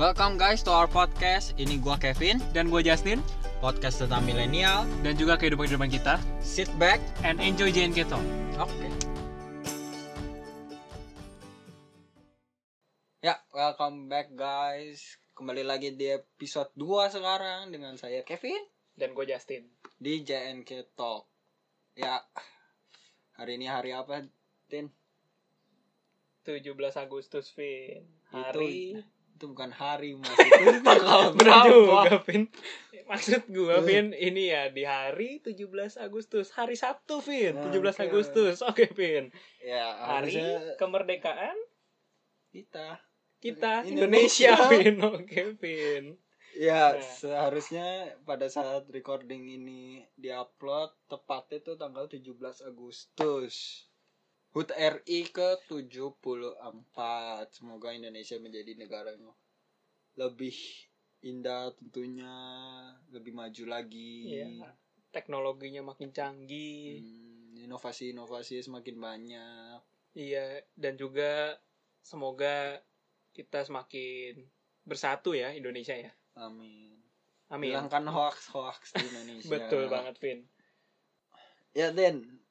Welcome guys to our podcast. Ini gua Kevin, Dan gue Justin podcast tentang milenial. dan juga kehidupan-kehidupan kita Sit back. and enjoy JNK Talk. Oke. Ya, welcome back guys. Kembali lagi di episode 2 sekarang dengan saya Kevin Dan gue Justin. di JNK Talk. Ya, hari ini hari apa, Tin? 17 Agustus, Vin. Hari Itu bukan hari, Mas. Itu tanggal berapa? Vin. Maksud gue, Vin, ini ya di hari 17 Agustus, hari Sabtu, Vin. Nah, 17 oke. Agustus. Oke, Vin. Ya, Hari harusnya kemerdekaan kita. kita Indonesia. Indonesia, Vin. Oke, Vin. Ya, Nah. seharusnya pada saat recording ini diupload tepatnya itu tanggal 17 Agustus. HUT RI ke-74. Semoga Indonesia menjadi negara yang lebih indah tentunya, lebih maju lagi. Iya. Teknologinya makin canggih. Hmm, inovasi-inovasi semakin banyak. Iya, dan juga semoga kita semakin bersatu ya Indonesia ya. Amin. Amin. Hilangkan hoax-hoax di Indonesia. Betul banget, Vin. Ya, Den.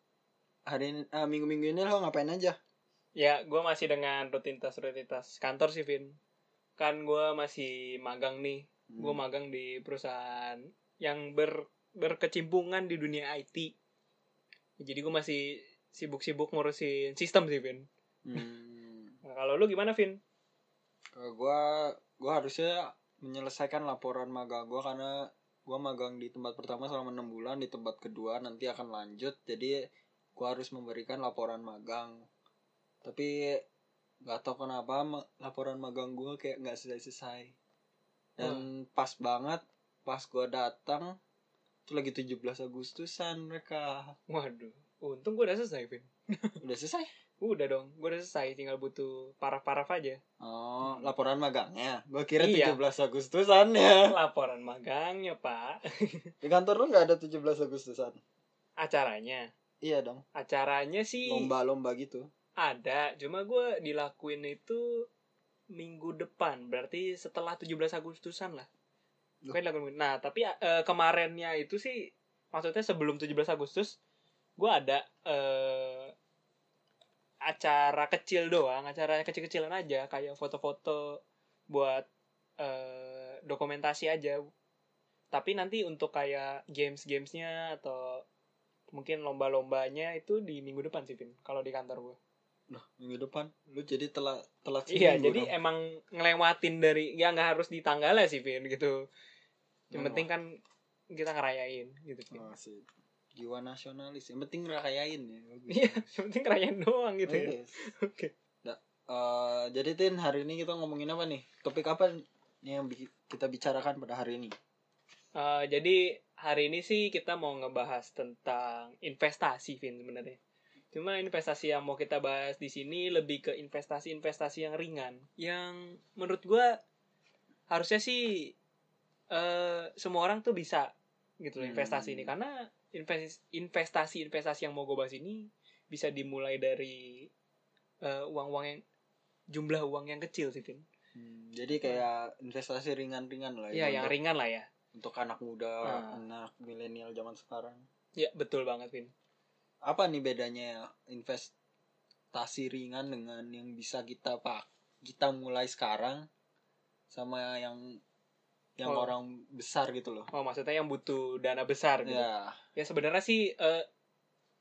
Hari ah, minggu-minggu ini lo ngapain aja? Ya, gue masih dengan rutinitas-rutinitas kantor sih, Vin. Kan gue masih magang nih. Gue Hmm. magang di perusahaan yang ber berkecimpungan di dunia IT. Jadi gue masih sibuk-sibuk ngurusin sistem sih, Vin. Hmm. Nah, kalau lu gimana, Vin? Kalau gua gua harusnya menyelesaikan laporan magang gua karena gua magang di tempat pertama selama enam bulan, di tempat kedua nanti akan lanjut. Jadi gua harus memberikan laporan magang. Tapi nggak tahu kenapa ma- laporan magang gua kayak nggak selesai-selesai. Dan pas banget pas gua datang itu lagi 17 Agustusan mereka. Waduh, untung gue udah selesai, Vin. Udah selesai? Udah dong, gue udah selesai. Tinggal butuh paraf-paraf aja. Oh, laporan magangnya. Gua kira Iya. 17 Agustusan ya. Laporan magangnya, Pak. Di kantor lu nggak ada 17 Agustusan? Acaranya. Iya dong. Acaranya sih Lomba-lomba gitu. ada. Cuma gue dilakuin itu minggu depan. Berarti setelah 17 Agustusan lah. Dilakuin. Nah, tapi eh, kemarinnya itu sih, maksudnya sebelum 17 Agustus, gue ada eh, acara kecil doang. Acara kecil-kecilan aja. Kayak foto-foto buat eh, dokumentasi aja. Tapi nanti untuk kayak games-gamesnya atau mungkin lomba-lombanya itu di minggu depan sih, Vin. Kalau di kantor gue. Nah, minggu depan lu jadi telat telat Iya, seminggu jadi dong. emang ngelewatin dari ya nggak harus di tanggalnya sih, Vin, gitu. Yang penting kan kita ngerayain gitu, Vin. Oh, sih. Jiwa nasionalis. Yang penting ngerayain ya. Iya, yang penting ngerayain doang gitu ya. Yes. Oke. Eh, jadi Tin, hari ini kita ngomongin apa nih? Topik apa nih yang kita bicarakan pada hari ini? Eh, jadi hari ini sih kita mau ngebahas tentang investasi, Vin sebenarnya. Cuma investasi yang mau kita bahas di sini lebih ke investasi-investasi yang ringan, yang menurut gua harusnya sih eh semua orang tuh bisa gitu loh Hmm. investasi ini karena invest- investasi-investasi yang mau gue bahas ini bisa dimulai dari eh, uang-uang yang jumlah uang yang kecil sih, Vin. Hmm, jadi kayak investasi ringan-ringan lah Iya, yang untuk, ringan lah ya. Untuk anak muda, Ah. anak milenial zaman sekarang. Ya, betul banget, Vin. apa nih bedanya investasi ringan dengan yang bisa kita pak kita mulai sekarang sama yang yang Oh. orang besar gitu loh Oh, maksudnya yang butuh dana besar gitu. ya Ya sebenarnya sih eh,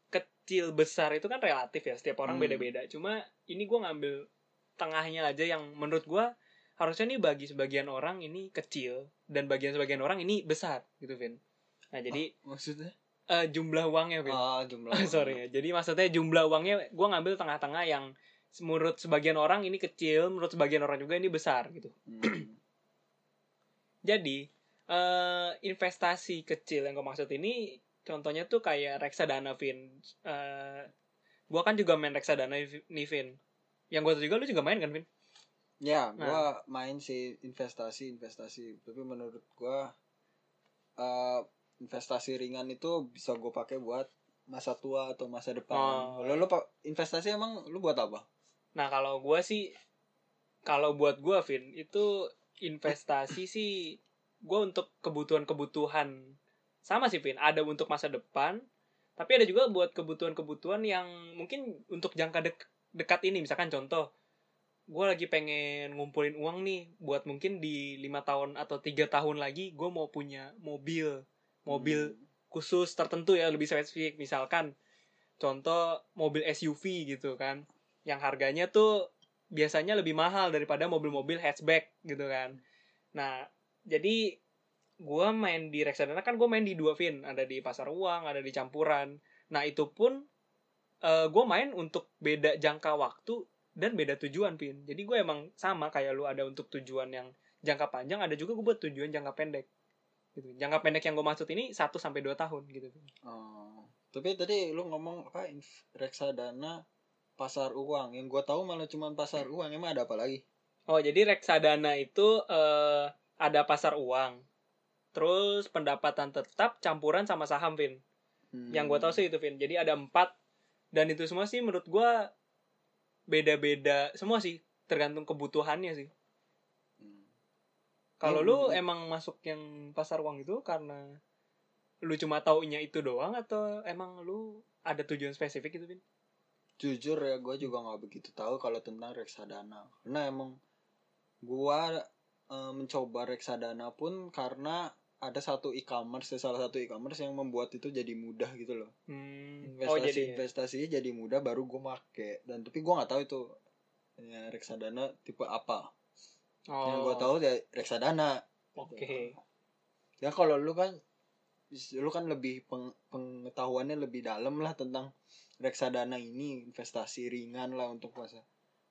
kecil besar itu kan relatif ya, setiap orang Hmm. beda-beda. Cuma ini gua ngambil tengahnya aja yang menurut gua harusnya nih bagi sebagian orang ini kecil dan bagian sebagian orang ini besar gitu, Vin. Nah, jadi maksudnya eh, jumlah uangnya, Vin. ah jumlah Sorry ya. Jadi maksudnya jumlah uangnya gua ngambil tengah-tengah yang menurut sebagian orang ini kecil, menurut sebagian orang juga ini besar gitu. Hmm. Jadi eh investasi kecil yang gue maksud ini contohnya tuh kayak reksadana Vin. Eh gua kan juga main reksadana nih Vin. Yang gue juga lu juga main kan Vin? Ya Nah. gua main sih investasi investasi. Tapi menurut gua eh, investasi ringan itu bisa gue pakai buat masa tua atau masa depan. Oh. lo lo pak investasi emang lu buat apa? Nah kalau gue sih kalau buat gue Vin itu investasi sih gue untuk kebutuhan-kebutuhan. Sama sih Vin ada untuk masa depan tapi ada juga buat kebutuhan-kebutuhan yang mungkin untuk jangka dek- dekat ini. Misalkan contoh gue lagi pengen ngumpulin uang nih buat mungkin di lima tahun atau tiga tahun lagi gue mau punya mobil mobil khusus tertentu ya lebih spesifik. Misalkan contoh mobil SUV gitu kan yang harganya tuh biasanya lebih mahal daripada mobil-mobil hatchback gitu kan. Nah jadi gua main di reksadana kan gue main di dua fin ada di pasar uang ada di campuran. Nah itu pun eh gue main untuk beda jangka waktu dan beda tujuan pin jadi gue emang sama kayak lu ada untuk tujuan yang jangka panjang ada juga gue buat tujuan jangka pendek gitu jangka pendek yang gue maksud ini 1 sampai dua tahun gitu Oh. Tapi tadi lu ngomong apa reksadana pasar uang. Yang gua tahu malah cuma pasar uang. Emang ada apa lagi? Oh, jadi reksadana itu eh, ada pasar uang. Terus pendapatan tetap campuran sama saham, Vin. Hmm. Yang gue tahu sih itu, Vin. Jadi ada empat. Dan itu semua sih menurut gue beda-beda semua sih. Tergantung kebutuhannya sih. Hmm. Kalau Hmm. lu emang masuk yang pasar uang itu karena lu cuma taunya itu doang atau emang lu ada tujuan spesifik gitu, Vin? Jujur ya, gue juga nggak begitu tahu kalau tentang reksadana. Karena emang gua eh, mencoba reksadana pun karena ada satu e-commerce, salah satu e-commerce yang membuat itu jadi mudah gitu loh. Hmm. investasi Oh, jadi investasinya jadi mudah baru gue make. Dan tapi gue nggak tahu itu. Ya, reksadana tipe apa. Oh, yang gue tahu ya reksadana. Oke. ya kalau lu kan lu kan lebih peng- pengetahuannya lebih dalam lah tentang reksadana ini investasi ringan lah untuk masa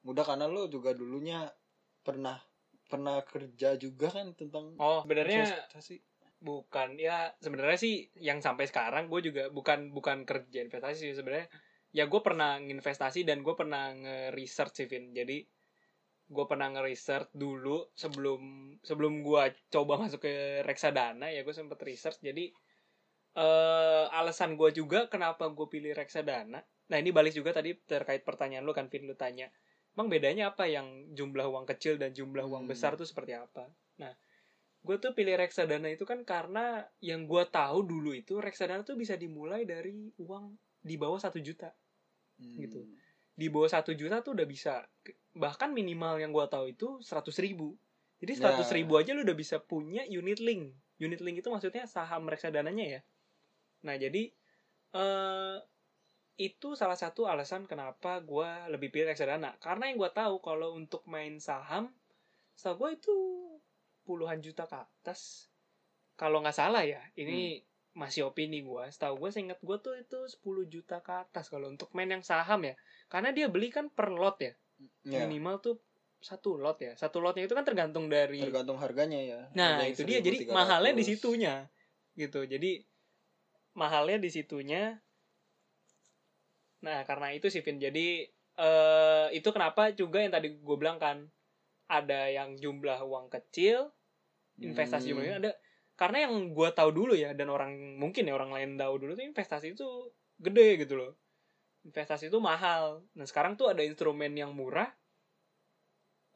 mudah karena lu juga dulunya pernah pernah kerja juga kan tentang Oh, sebenarnya investasi bukan ya sebenarnya sih yang sampai sekarang gue juga bukan bukan kerja investasi sih sebenarnya. Ya gue pernah nginvestasi dan gue pernah nge-research sih Vin. Jadi gue pernah nge-research dulu sebelum sebelum gue coba masuk ke reksadana ya gue sempet research. Jadi eh alasan gue juga kenapa gue pilih reksadana. Nah ini balik juga tadi terkait pertanyaan lu kan Vin. Lu tanya emang bedanya apa yang jumlah uang kecil dan jumlah uang Hmm. besar tuh seperti apa? Nah gue tuh pilih reksadana itu kan karena yang gue tahu dulu itu reksadana tuh bisa dimulai dari uang di bawah satu juta Hmm. gitu. di bawah satu juta tuh udah bisa bahkan minimal yang gue tahu itu seratus ribu jadi seratus Ya. ribu aja lu udah bisa punya unit link unit link itu maksudnya saham reksadananya ya nah jadi eh itu salah satu alasan kenapa gue lebih pilih reksadana karena yang gue tahu kalau untuk main saham setahu gue itu puluhan juta ke atas. Kalau nggak salah ya ini masih opini gue setahu gue seingat gue tuh itu 10 juta ke atas kalau untuk main yang saham ya. Karena dia beli kan per lot ya. Ya, minimal tuh satu lot ya. Satu lotnya itu kan tergantung dari tergantung harganya ya. Nah itu dia. Jadi 1.300. mahalnya di situnya gitu. Jadi mahalnya di situnya nah karena itu sih Vin. Jadi eh itu kenapa juga yang tadi gue bilang kan ada yang jumlah uang kecil investasi Hmm. ada karena yang gue tahu dulu ya dan orang mungkin ya orang lain tahu dulu tuh investasi itu gede gitu loh. Investasi itu mahal. Nah sekarang tuh ada instrumen yang murah.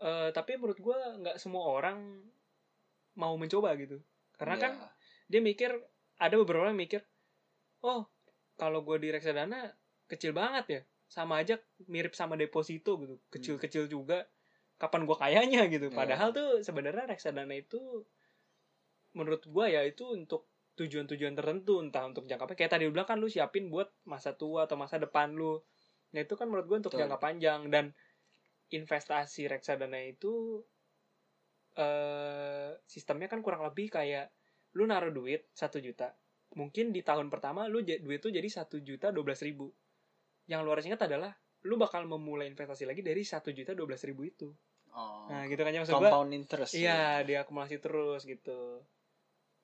Eh tapi menurut gue nggak semua orang mau mencoba gitu. Karena Ya. kan dia mikir ada beberapa orang yang mikir oh kalau gue di reksadana kecil banget ya. Sama aja mirip sama deposito gitu. Kecil-kecil juga. Kapan gue kayanya gitu. Ya. padahal tuh sebenarnya reksadana itu menurut gue ya itu untuk tujuan-tujuan tertentu entah untuk jangka panjang. Kayak tadi lu bilang kan lu siapin buat masa tua atau masa depan lu. Nah itu kan menurut gue untuk Betul. jangka panjang. Dan investasi reksadana itu eh sistemnya kan kurang lebih kayak lu naruh duit satu juta. Mungkin di tahun pertama lu duit tuh jadi satu juta dua belas ribu. Yang lu harus ingat adalah lu bakal memulai investasi lagi dari satu juta dua belas ribu itu. Oh, nah gitu kan ya maksud gua compound interest. Iya dia akumulasi terus gitu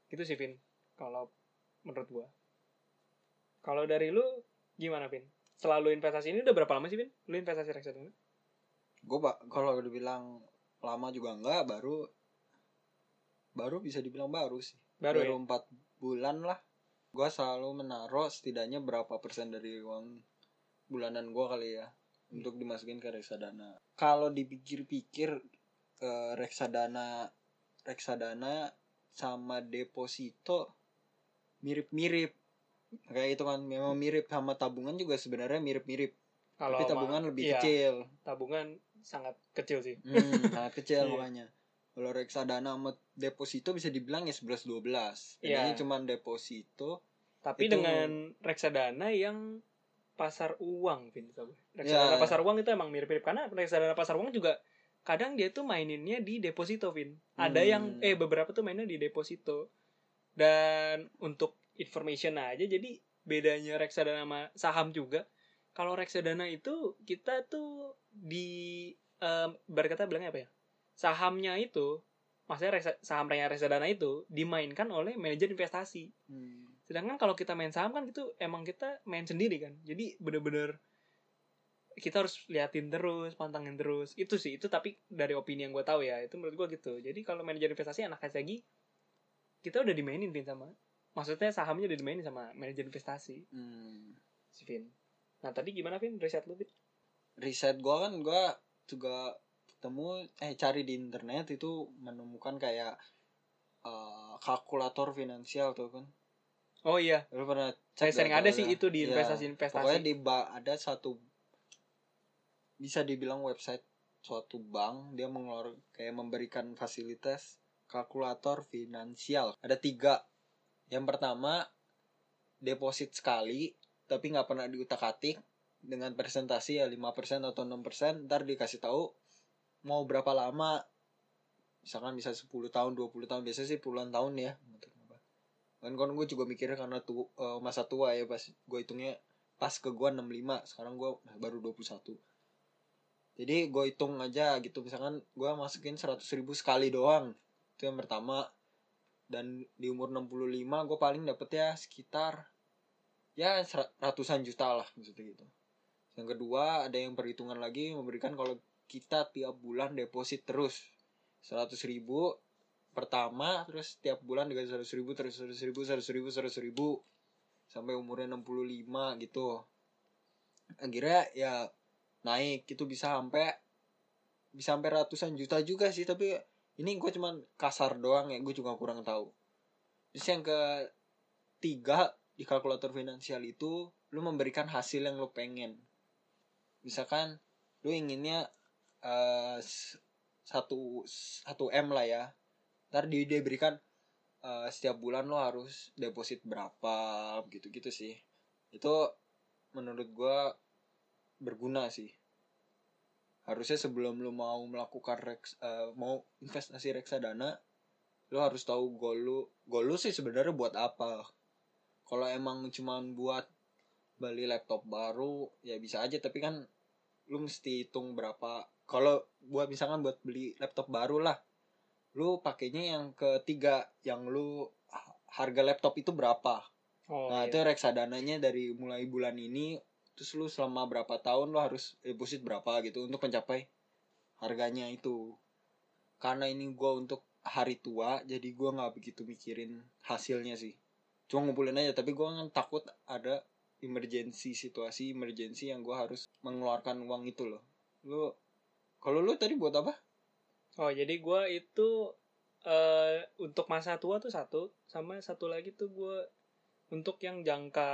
gitu sih Vin. Kalau menurut gua. Kalau dari lu gimana Vin? Selalu investasi ini udah berapa lama sih Vin? Lu investasi reksadana gue kalau udah bilang lama juga enggak baru baru bisa dibilang baru sih. Baru, ya? Empat bulan lah. Gue selalu menaruh setidaknya berapa persen dari uang bulanan gue kali ya untuk dimasukin ke reksadana. Kalau dipikir-pikir eh, reksadana reksadana sama deposito mirip-mirip kayak itu kan memang mirip sama tabungan juga sebenarnya mirip-mirip Kalau tapi sama- tabungan lebih iya, kecil Tabungan sangat kecil sih. hmm, sangat kecil Iya. makanya kalau reksadana sama deposito bisa dibilang ya 11 12 bedanya Iya. cuman deposito Tapi Itu- dengan reksadana yang pasar uang, Vin. gak? Reksadana Ya. pasar uang itu emang mirip-mirip karena reksadana pasar uang juga kadang dia tuh maininnya di deposito, Vin. Ada Hmm. yang eh beberapa tuh mainnya di deposito. Dan untuk information aja jadi bedanya reksadana sama saham juga. Kalau reksadana itu kita tuh di em, berkata bilangnya apa ya? Sahamnya itu maksudnya reksa- saham reksadana itu dimainkan oleh manajer investasi. hmm. Sedangkan kalau kita main saham kan gitu emang kita main sendiri kan. Jadi bener-bener kita harus liatin terus, pantangin terus. Itu sih, itu tapi dari opini yang gue tahu ya. Itu menurut gue gitu. Jadi kalau manajer investasi anak lagi kita udah dimainin Vin sama maksudnya sahamnya udah dimainin sama manajer investasi Hmm. si Vin. Nah tadi gimana Vin riset lu Vin? riset gua kan gua juga ketemu eh cari di internet itu menemukan kayak eh, kalkulator finansial tuh kan Oh iya, lu pernah saya sering ada sih itu di Iya. investasi-investasi. pokoknya di ba- ada satu bisa dibilang website suatu bank dia mengeluarkan kayak memberikan fasilitas kalkulator finansial. Ada tiga. Yang pertama deposit sekali tapi nggak pernah diutak atik dengan presentasi ya 5% atau 6% ntar dikasih tahu mau berapa lama. Misalkan bisa 10 tahun 20 tahun biasanya sih puluhan tahun ya. Kan kan gue juga mikirnya karena tu, eh, masa tua ya pas gue hitungnya pas ke gue 65 sekarang gue baru 21 jadi gue hitung aja gitu misalkan gue masukin 100 ribu sekali doang itu yang pertama. Dan di umur 65 gue paling dapet ya sekitar ya ratusan juta lah maksudnya gitu. Yang kedua ada yang perhitungan lagi memberikan kalau kita tiap bulan deposit terus 100 ribu pertama terus tiap bulan dikasih 100 ribu terus 100 ribu 100 ribu 100 ribu sampai umurnya 65 gitu. Akhirnya ya naik itu bisa sampai bisa sampai ratusan juta juga sih tapi ini gue cuman kasar doang ya gue juga kurang tahu. Terus yang ketiga di kalkulator finansial itu lu memberikan hasil yang lu pengen. Misalkan lu inginnya eh, satu satu m lah ya. Ntar di dia berikan eh, setiap bulan lo harus deposit berapa gitu gitu sih. Itu menurut gua berguna sih. Harusnya sebelum lu mau melakukan reks eh, mau investasi reksadana lu harus tahu goal lu. Goal lu sih sebenarnya buat apa? Kalau emang cuman buat beli laptop baru ya bisa aja. Tapi kan lu mesti hitung berapa. Kalau buat misalkan buat beli laptop baru lah lu pakainya yang ketiga yang lu harga laptop itu berapa? Oh, nah iya. itu reksadananya dari mulai bulan ini terus lu selama berapa tahun lu harus deposit berapa gitu untuk mencapai harganya itu? Karena ini gua untuk hari tua jadi gua nggak begitu mikirin hasilnya sih. Cuma ngumpulin aja tapi gua kan takut ada emergency situasi emergency yang gua harus mengeluarkan uang itu loh. Lu kalau lu tadi buat apa? Oh, jadi gua itu eh untuk masa tua tuh satu, sama satu lagi tuh gua untuk yang jangka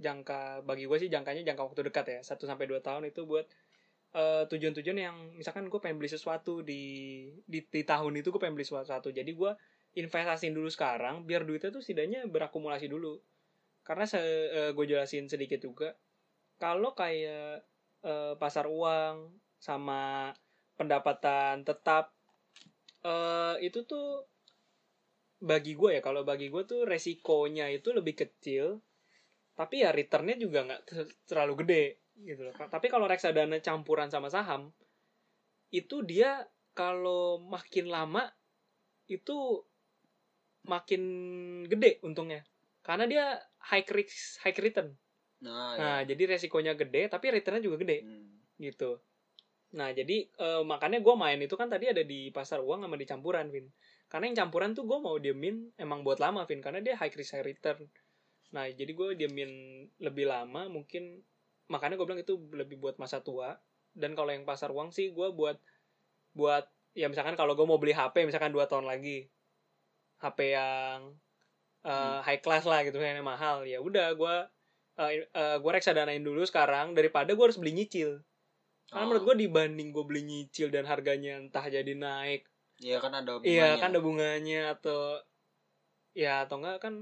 jangka bagi gue sih jangkanya jangka waktu dekat ya, 1 sampai 2 tahun itu buat eh, tujuan-tujuan yang misalkan gue pengen beli sesuatu di, di di tahun itu gue pengen beli sesuatu. Jadi gua investasiin dulu sekarang biar duitnya tuh setidaknya berakumulasi dulu. Karena se gue jelasin sedikit juga. Kalau kayak eh, pasar uang sama pendapatan tetap eh itu tuh bagi gue ya kalau bagi gue tuh resikonya itu lebih kecil tapi ya returnnya juga nggak ter- terlalu gede gitu loh tapi kalau reksadana campuran sama saham itu dia kalau makin lama itu makin gede untungnya karena dia high risk high return nah, nah jadi resikonya gede tapi returnnya juga gede Hmm. gitu. Nah jadi eh, makanya gue main itu kan tadi ada di pasar uang sama di campuran, Vin. Karena yang campuran tuh gue mau diemin emang buat lama, Vin, karena dia high risk high return. Nah jadi gue diemin lebih lama, mungkin makanya gue bilang itu lebih buat masa tua. Dan kalau yang pasar uang sih gue buat buat ya misalkan kalau gue mau beli HP misalkan dua tahun lagi HP yang uh, high class lah gitu yang mahal ya udah gue uh, uh, gue reksadanain dulu sekarang daripada gue harus beli nyicil karena Oh. menurut gue dibanding gue beli nyicil dan harganya entah jadi naik Iya kan ada iya bunganya. kan ada bunganya atau ya atau enggak kan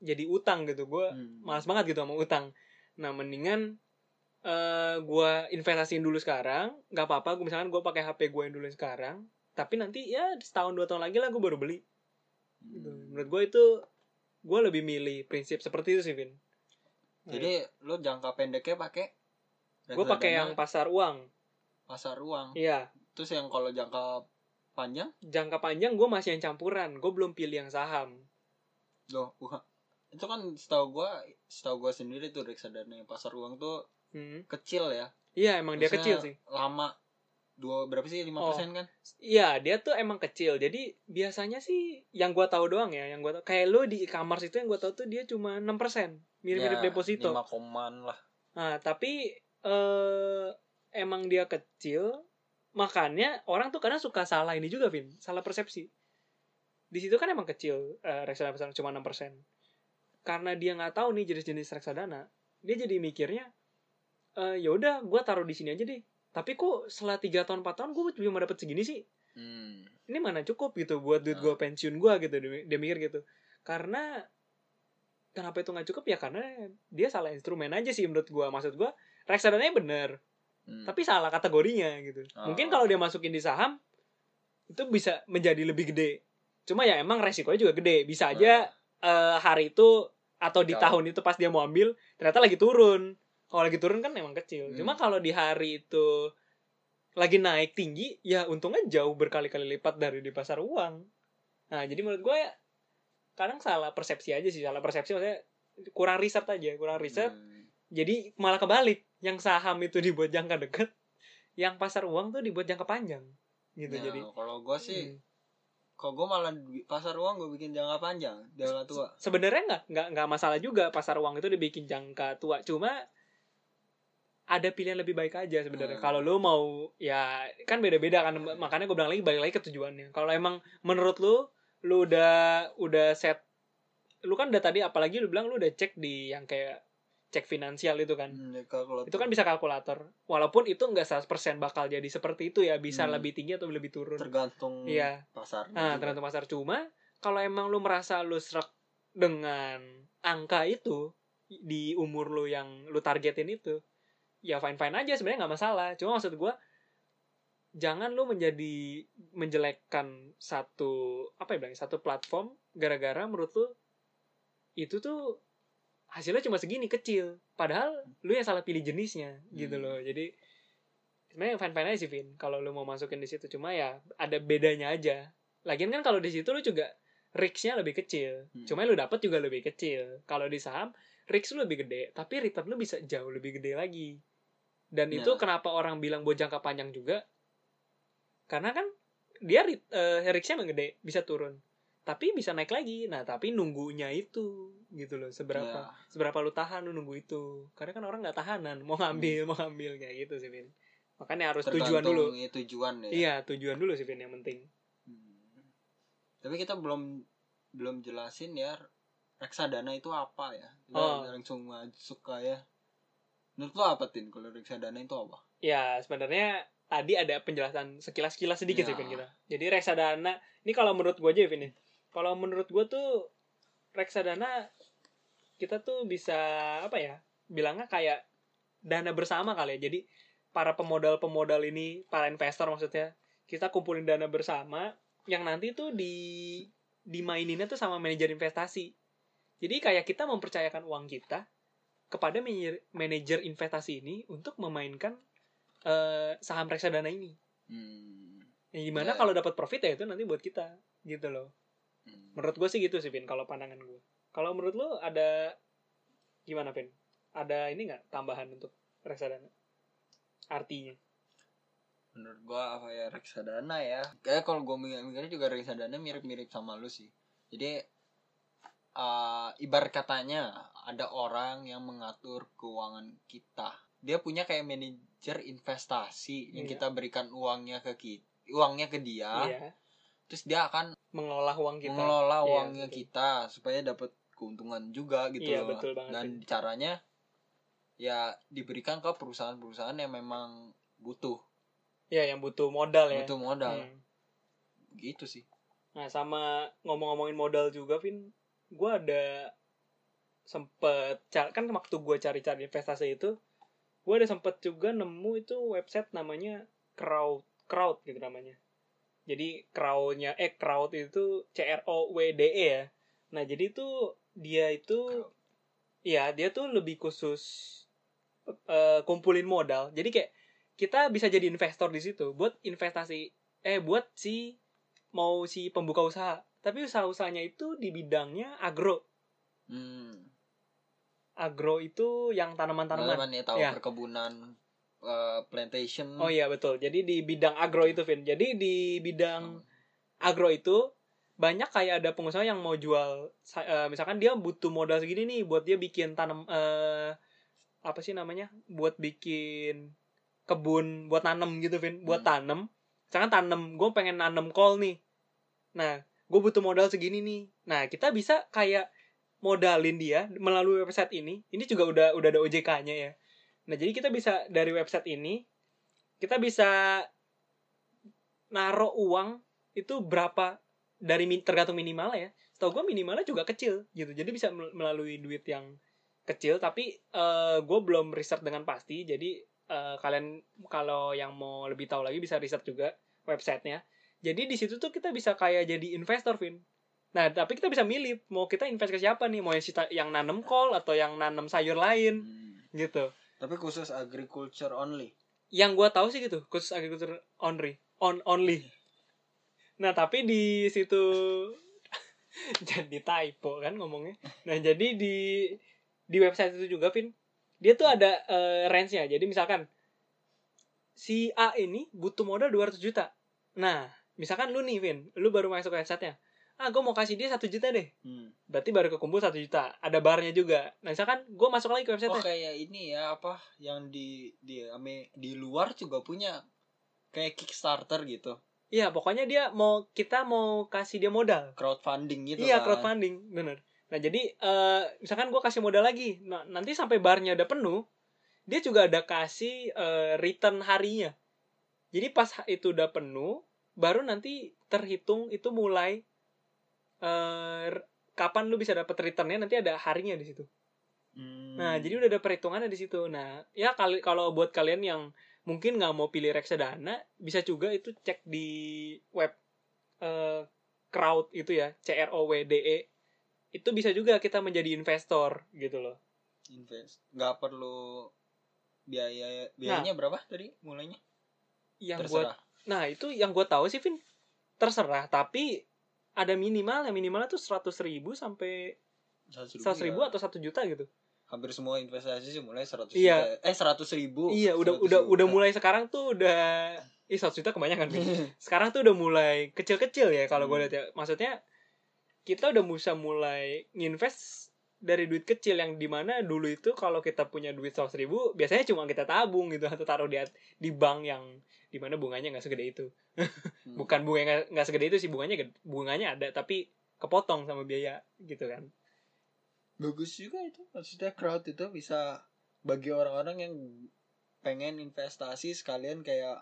jadi utang gitu. Gue Hmm. malas banget gitu sama utang. Nah mendingan eh gua investasiin dulu sekarang. Nggak apa-apa gue misalkan gue pakai HP gue yang dulu sekarang tapi nanti ya setahun dua tahun lagi lah gue baru beli. Gitu. Hmm. menurut gue itu gue lebih milih prinsip seperti itu sih Vin. Jadi lo jangka pendeknya pakai gue pakai yang pasar uang. Pasar uang. iya. Terus yang kalau jangka panjang? Jangka panjang gue masih yang campuran. Gue belum pilih yang saham. Loh. Itu kan setahu gua setahu gua sendiri tuh reksadana yang pasar uang tuh Hmm. kecil ya. iya emang dia Maksudnya kecil sih Lama dua berapa sih lima Oh. persen kan? Iya, dia tuh emang kecil. Jadi biasanya sih yang gua tahu doang ya, yang gua tahu kayak lo di e-commerce itu yang gua tahu tuh dia cuma 6%. Mirip-mirip Ya, deposito. lima koman lah. Nah, tapi eh emang dia kecil, makanya orang tuh kadang suka salah ini juga, Vin. Salah persepsi. Di situ kan emang kecil eh, reksadana reksadana cuma 6%. Karena dia nggak tahu nih jenis-jenis reksadana, dia jadi mikirnya eh ya udah gua taruh di sini aja deh. Tapi kok setelah 3 tahun 4 tahun gue cuma dapat segini sih? Hmm. ini mana cukup gitu buat duit Ah. gue pensiun gue gitu dia, mikir gitu karena kenapa itu nggak cukup ya karena dia salah instrumen aja sih menurut gue maksud gue reksadananya bener Hmm. tapi salah kategorinya gitu Ah. mungkin kalau dia masukin di saham itu bisa menjadi lebih gede cuma ya emang resikonya juga gede bisa aja eh, hari itu atau di tahun itu pas dia mau ambil ternyata lagi turun. Kalau lagi turun kan emang kecil. Hmm. cuma kalau di hari itu lagi naik tinggi ya untungnya jauh berkali-kali lipat dari di pasar uang. Nah jadi menurut gue ya, kadang salah persepsi aja sih. Salah persepsi maksudnya kurang riset aja kurang riset. Hmm. jadi malah kebalik. Yang saham itu dibuat jangka deket yang pasar uang tuh dibuat jangka panjang. Gitu Nah, jadi. kalau gua sih hmm. Kalau gua malah di pasar uang gua bikin jangka panjang jangka tua. sebenarnya nggak nggak nggak masalah juga pasar uang itu dibikin jangka tua cuma ada pilihan lebih baik aja sebenarnya Hmm. kalau lu mau ya kan beda-beda kan makanya gue bilang lagi balik lagi ke tujuannya kalau emang menurut lu lu udah udah set lu kan udah tadi apalagi lu bilang lu udah cek di yang kayak cek finansial itu kan. Hmm, ya, itu kan bisa kalkulator. Walaupun itu nggak 100% bakal jadi seperti itu ya bisa Hmm. lebih tinggi atau lebih turun. Tergantung iya. pasar. Nah, tergantung pasar. Cuma kalau emang lu merasa lu serak dengan angka itu di umur lu yang lu targetin itu, ya fine fine aja sebenarnya nggak masalah. Cuma maksud gua jangan lu menjadi menjelekkan satu apa ya bilang satu platform gara-gara menurut lu itu tuh hasilnya cuma segini kecil. Padahal lu yang salah pilih jenisnya gitu Hmm. loh. Jadi sebenarnya fine fine aja sih Vin. Kalau lu mau masukin di situ cuma ya ada bedanya aja. Lagian kan kalau di situ lu juga risknya lebih kecil. Hmm. cuma lu dapat juga lebih kecil. Kalau di saham risk lu lebih gede tapi return lu bisa jauh lebih gede lagi. Dan Ya. itu kenapa orang bilang buat jangka panjang juga? Karena kan dia eh, risknya gede bisa turun tapi bisa naik lagi nah tapi nunggunya itu gitu loh seberapa Ya. seberapa lu tahan lu nunggu itu karena kan orang nggak tahanan mau ngambil mau ngambil kayak gitu sih Vin makanya harus tujuan dulu Tergantung, iya, tujuan ya. iya tujuan dulu sih Vin yang penting Hmm. Tapi kita belum belum jelasin ya reksadana itu apa ya. Kita Oh. langsung masuk ya. Menurut lo apa tin kalau reksadana itu apa? ya sebenarnya tadi ada penjelasan sekilas-kilas sedikit sih Ya. Vin kita jadi reksadana ini kalau menurut gue aja Vin ya. Kalau menurut gue tuh reksadana kita tuh bisa apa ya bilangnya kayak dana bersama kali ya jadi para pemodal-pemodal ini para investor maksudnya kita kumpulin dana bersama yang nanti tuh di dimaininnya tuh sama manajer investasi jadi kayak kita mempercayakan uang kita kepada manajer- investasi ini untuk memainkan eh, saham reksadana ini Hmm. yang gimana Ya. kalau dapat profit ya itu nanti buat kita gitu loh Hmm. menurut gue sih gitu sih Vin kalau pandangan gue kalau menurut lo ada gimana Vin ada ini nggak tambahan untuk reksadana artinya Menurut gua apa ya reksadana ya? Kayak kalau gua mikir-mikirnya juga reksadana mirip-mirip sama lu sih. Jadi eh ibarat katanya ada orang yang mengatur keuangan kita. Dia punya kayak manajer investasi yang Iya. kita berikan uangnya ke kita uangnya ke dia iya terus dia akan mengelola uang kita mengelola Iya, uangnya betul. kita supaya dapat keuntungan juga gitu Iya, loh. betul banget, dan Vin. caranya ya diberikan ke perusahaan-perusahaan yang memang butuh Iya, yang butuh modal ya butuh modal Hmm. gitu sih Nah, sama ngomong-ngomongin modal juga, Vin, gue ada sempet kan waktu gue cari-cari investasi itu, gue ada sempet juga nemu itu website namanya crowd crowd gitu namanya. Jadi crowdnya eh crowd itu C R O W D E ya. Nah jadi itu dia itu ya dia tuh lebih khusus eh, kumpulin modal. Jadi kayak kita bisa jadi investor di situ buat investasi eh buat si mau si pembuka usaha tapi usaha-usahanya itu di bidangnya agro hmm. agro itu yang tanaman-tanaman Tanaman ya tahu Ya. perkebunan eh, plantation. Oh iya betul. Jadi di bidang agro itu Vin. Jadi di bidang agro itu banyak kayak ada pengusaha yang mau jual eh, misalkan dia butuh modal segini nih buat dia bikin tanam eh, apa sih namanya? Buat bikin kebun buat nanam gitu Vin. Buat Hmm. tanam misalkan tanam gue pengen nanam kol nih. Nah gue butuh modal segini nih. Nah kita bisa kayak modalin dia melalui website ini. Ini juga udah udah ada OJK-nya ya nah jadi kita bisa dari website ini kita bisa naruh uang itu berapa dari tergantung minimalnya ya. Setahu gue minimalnya juga kecil gitu. Jadi bisa mel- melalui duit yang kecil tapi eh gue belum riset dengan pasti. Jadi eh, kalian kalau yang mau lebih tahu lagi bisa riset juga websitenya. Jadi di situ tuh kita bisa kayak jadi investor, Vin. Nah, tapi kita bisa milih mau kita invest ke siapa nih? Mau yang, yang nanam kol atau yang nanam sayur lain Hmm. gitu. Tapi khusus agriculture only. Yang gua tahu sih gitu khusus agriculture only on only. Nah tapi di situ jadi typo kan ngomongnya. Nah jadi di di website itu juga Vin dia tuh ada eh, range-nya. Jadi misalkan si A ini butuh modal 200 juta. Nah misalkan lu nih Vin lu baru masuk ke website-nya ah gue mau kasih dia satu juta deh hmm. berarti baru kekumpul satu juta ada barnya juga nah misalkan gue masuk lagi ke website oh kayak ini ya apa yang di di ame- di luar juga punya kayak Kickstarter gitu Iya, pokoknya dia mau kita mau kasih dia modal. crowdfunding gitu iya, kan. crowdfunding, bener. Nah, jadi eh misalkan gue kasih modal lagi, nah, nanti sampai barnya udah penuh, dia juga ada kasih eh, return harinya. Jadi pas itu udah penuh, baru nanti terhitung itu mulai eh kapan lu bisa dapat returnnya nanti ada harinya di situ. Hmm. Nah, jadi udah ada perhitungannya di situ. Nah, ya kali kalau buat kalian yang mungkin nggak mau pilih reksadana, bisa juga itu cek di web eh, crowd itu ya, C R O W D E. Itu bisa juga kita menjadi investor gitu loh. invest nggak perlu biaya biayanya berapa tadi mulainya Yang buat terserah Nah, itu yang gue tahu sih, Vin. Terserah, tapi ada minimal, yang minimalnya tuh 100 ribu sampai 100 ribu ya. atau 1 juta gitu. hampir semua investasi sih mulai 100 Iya. juta eh 100 ribu iya, udah 100 udah udah mulai sekarang tuh udah Ih, 100 juta kebanyakan, sekarang tuh udah mulai kecil-kecil ya kalau gue Hmm. lihat ya maksudnya kita udah bisa mulai nginvest dari duit kecil yang di mana dulu itu kalau kita punya duit seratus ribu biasanya cuma kita tabung gitu atau taruh di di bank yang di mana bunganya nggak segede itu. Hmm. bukan bunga nggak segede itu sih bunganya bunganya ada tapi kepotong sama biaya gitu kan. Bagus juga itu. Maksudnya crowd itu bisa bagi orang-orang yang pengen investasi sekalian kayak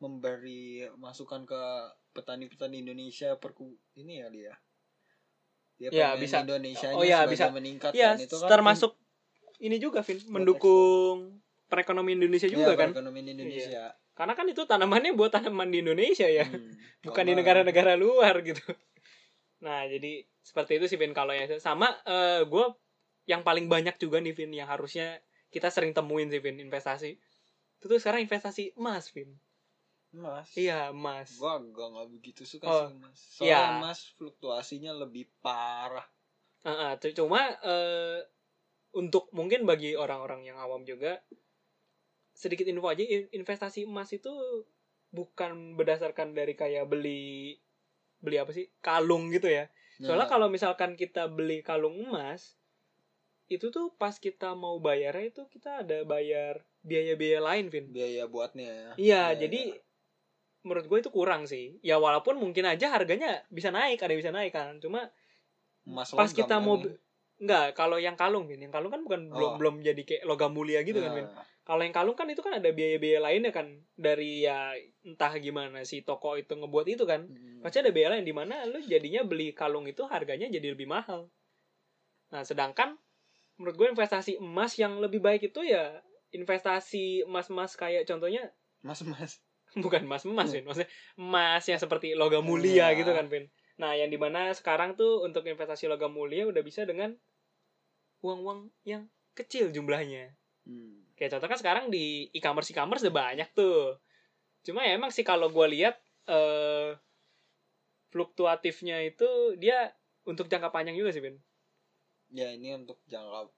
memberi masukan ke petani-petani Indonesia perku ini ya dia dia Ya, bisa. Indonesia Oh, ya, bisa. meningkat ya kan itu kan termasuk ini juga Vin mendukung perekonomian Indonesia Iya, juga kan perekonomian Indonesia karena kan itu tanamannya buat tanaman di Indonesia ya Hmm, bukan di negara-negara luar gitu. Nah, jadi seperti itu sih Vin kalau yang sama eh gue yang paling banyak juga nih Vin yang harusnya kita sering temuin sih Vin investasi. Itu tuh sekarang investasi emas Vin. Mas Iya, emas. gua gak, nggak begitu suka Oh, sih mas soalnya iya. mas fluktuasinya lebih parah Heeh, cu- cuma eh untuk mungkin bagi orang-orang yang awam juga sedikit info aja in- investasi emas itu bukan berdasarkan dari kayak beli beli apa sih kalung gitu ya Soalnya Nah, kalau misalkan kita beli kalung emas, itu tuh pas kita mau bayarnya itu kita ada bayar biaya-biaya lain, Vin. biaya buatnya ya Iya, Biaya. jadi menurut gue itu kurang sih ya walaupun mungkin aja harganya bisa naik ada yang bisa naik kan cuma Emas pas logam kita kan mau ini. Enggak, kalau yang kalung Vin, yang kalung kan bukan belum Oh. belum jadi kayak logam mulia gitu kan Vin. Nah, Kalau yang kalung kan itu kan ada biaya-biaya lainnya kan dari ya entah gimana si toko itu ngebuat itu kan. hmm. Pasti ada biaya lain di mana lu jadinya beli kalung itu harganya jadi lebih mahal. Nah, sedangkan menurut gue investasi emas yang lebih baik itu ya investasi emas-emas kayak contohnya Mas mas. bukan emas emas Vin, maksudnya emas yang seperti logam mulia Iya. gitu kan Vin. Nah, yang di mana sekarang tuh untuk investasi logam mulia udah bisa dengan uang-uang yang kecil jumlahnya. Hmm. Kayak contoh kan sekarang di e-commerce e-commerce udah banyak tuh. Cuma ya emang sih kalau gue lihat eh fluktuatifnya itu dia untuk jangka panjang juga sih, Vin. Ya ini untuk jangka.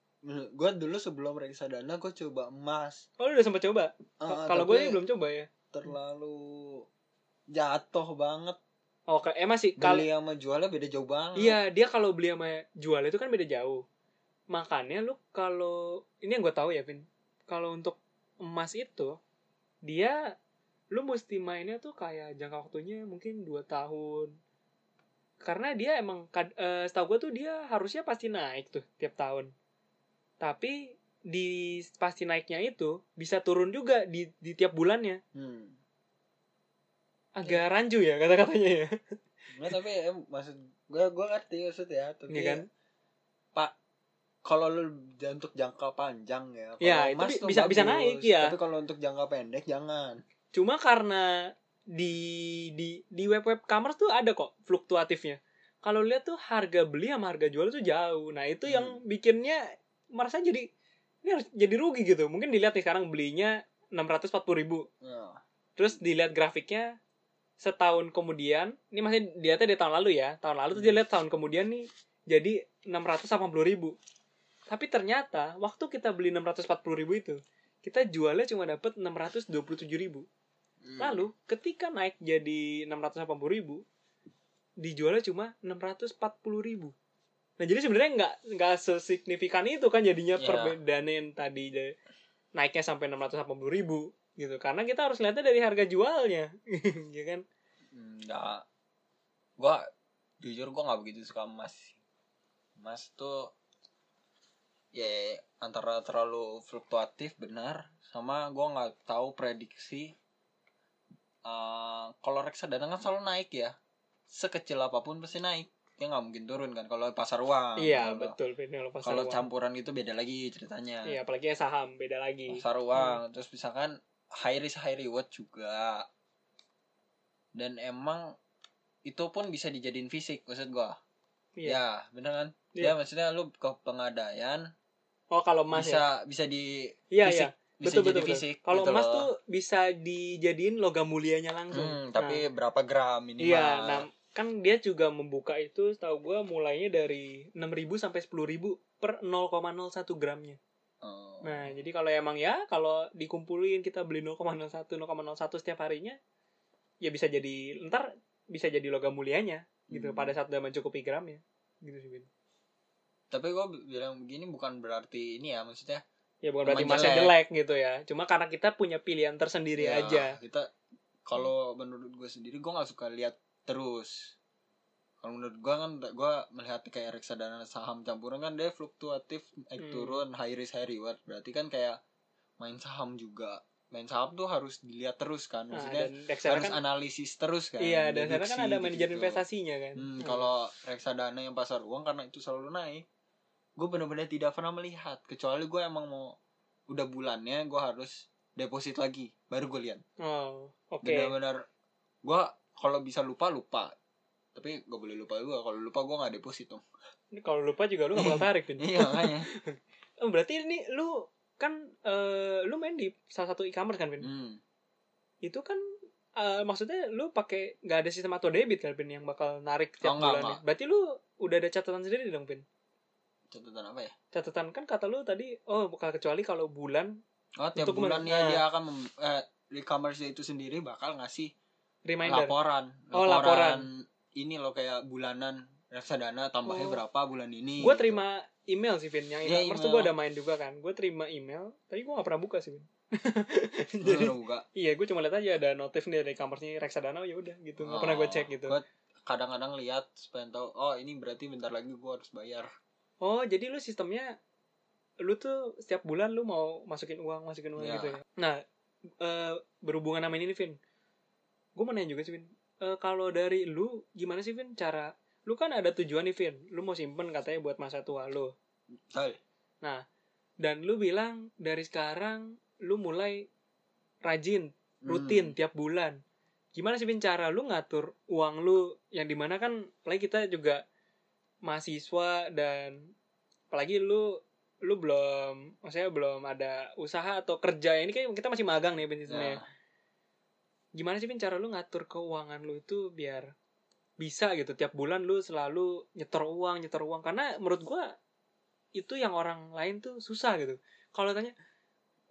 Gue dulu sebelum reksadana gue coba emas. Oh, lu udah sempat coba? Ah, kalau gue tapi belum coba ya. Terlalu jatuh banget. Oh, kayak emang sih kalau Beli sama jualnya beda jauh banget. Iya, dia kalau beli sama jual itu kan beda jauh. Makanya lu kalau ini yang gue tahu ya, Vin. Kalau untuk emas itu dia lu mesti mainnya tuh kayak jangka waktunya mungkin 2 tahun. Karena dia emang eh, setahu gue tuh dia harusnya pasti naik tuh tiap tahun. Tapi di pasti naiknya itu bisa turun juga di di tiap bulannya. Hmm. Agak rancu ya kata-katanya ya. Nggak, tapi ya, maksud gue gue ngerti maksud ya. Tapi Iya kan? Pak kalau lu untuk jangka panjang ya, kalau Ya, itu emas bi- bisa- bisa bagus. naik, ya. Tapi kalau untuk jangka pendek jangan. Cuma karena di di di web web commerce tuh ada kok fluktuatifnya. Kalau lihat tuh harga beli sama harga jual tuh jauh. Nah, itu yang bikinnya merasa jadi ini harus jadi rugi gitu. Mungkin dilihat nih sekarang belinya 640.000 ribu. Nah, Terus dilihat grafiknya setahun kemudian, ini masih dilihatnya di tahun lalu ya. Tahun lalu tuh dilihat tahun kemudian nih jadi 680.000 ribu. Tapi ternyata waktu kita beli 640.000 ribu itu, kita jualnya cuma dapat 627.000 ribu. hmm. Lalu ketika naik jadi 680 ribu, dijualnya cuma 640 ribu. Nah jadi sebenarnya nggak nggak sesignifikan itu kan jadinya Iya. perbedaan yang tadi naiknya sampai 680 ribu gitu. Karena kita harus lihatnya dari harga jualnya, ya kan? Enggak. Gua jujur gua nggak begitu suka emas. Emas tuh ya antara terlalu fluktuatif benar sama gua nggak tahu prediksi eh kalau reksadana kan selalu naik ya sekecil apa pun pasti naik ya nggak mungkin turun kan kalau pasar uang iya Kalau- betul. Kalau pasar kalau uang. campuran gitu beda lagi ceritanya Iya apalagi yang saham beda lagi. pasar uang terus misalkan high risk high reward juga dan emang itu pun bisa dijadiin fisik maksud gua Iya. ya bener kan Iya. ya maksudnya lu ke pengadaian Oh kalau emas ya. bisa bisa di Iya fisik iya. bisa Betul jadi betul. fisik Kalau gitu emas loh. tuh bisa dijadiin logam mulianya langsung. Hmm, Nah, tapi berapa gram minimal Iya, nah kan dia juga membuka itu setahu gua mulainya dari 6.000 sampai 10.000 per 0,01 gramnya. Oh. Nah, jadi kalau emang ya kalau dikumpulin kita beli 0,01 0,01 setiap harinya ya bisa jadi ntar bisa jadi logam mulianya gitu Hmm. pada saat udah mencukupi gramnya. Gitu sih, Bin. tapi gua bilang begini bukan berarti ini ya maksudnya Ya bukan berarti emasnya jelek jelek. gitu ya. Cuma karena kita punya pilihan tersendiri ya, aja. kita kalau menurut gue sendiri gue nggak suka lihat terus kalau menurut gue kan gue melihat kayak reksadana saham campuran kan dia fluktuatif naik Hmm. turun high risk high reward berarti kan kayak main saham juga main saham tuh harus dilihat terus kan Nah, maksudnya reksadana harus kan analisis terus kan Iya, dan sekarang kan ada manajer gitu-gitu. investasinya kan. Hmm, Hmm. kalau reksadana yang pasar uang karena itu selalu naik gue benar-benar tidak pernah melihat kecuali gue emang mau udah bulannya gue harus deposit lagi baru gue lihat Oh, oke. benar-benar gue kalau bisa lupa lupa tapi gak boleh lupa juga kalau lupa gue nggak deposit dong Ini kalau lupa juga lu gak bakal tarik, Vin. iya makanya Oh, berarti ini lu kan eh, lu main di salah satu e-commerce kan, Vin? hmm. Itu kan eh, maksudnya lu pakai nggak ada sistem auto debit kan, Vin, yang bakal narik tiap Oh, enggak, bulannya. Berarti lu udah ada catatan sendiri dong, Vin? catatan apa ya Catatan kan kata lu tadi, oh bukan kecuali kalau bulan oh tiap bulannya Nah. dia akan mem, eh, e-commerce itu sendiri bakal ngasih reminder. laporan Oh, laporan. ini loh kayak bulanan reksadana tambahnya Oh. berapa bulan ini Gue gitu. terima email sih, Vin. Yang Iya, e-commerce tuh gue ada main juga kan. Gue terima email, tapi gue gak pernah buka sih, Vin. jadi Lu buka iya gue cuma lihat aja ada notif nih dari kamarnya reksadana ya udah gitu nggak pernah gue cek gitu Gue kadang-kadang lihat supaya tahu oh ini berarti bentar lagi gue harus bayar oh jadi lu sistemnya lu tuh setiap bulan lu mau masukin uang masukin uang Ya. gitu ya nah eh, berhubungan sama ini nih Vin gue mau nanya juga sih Vin. Eh, kalau dari lu gimana sih Vin cara? Lu kan ada tujuan nih Vin. Lu mau simpen katanya buat masa tua lu. Betul. dan lu bilang dari sekarang lu mulai rajin rutin Hmm. tiap bulan. Gimana sih Vin cara lu ngatur uang lu? Yang di mana kan apalagi kita juga mahasiswa dan apalagi lu lu belum maksudnya belum ada usaha atau kerja. Ini kan kita masih magang nih Vin sistemnya. Gimana sih Vin cara lu ngatur keuangan lu itu biar bisa gitu? Tiap bulan lu selalu nyetor uang nyetor uang. Karena menurut gua itu yang orang lain tuh susah gitu. Kalau tanya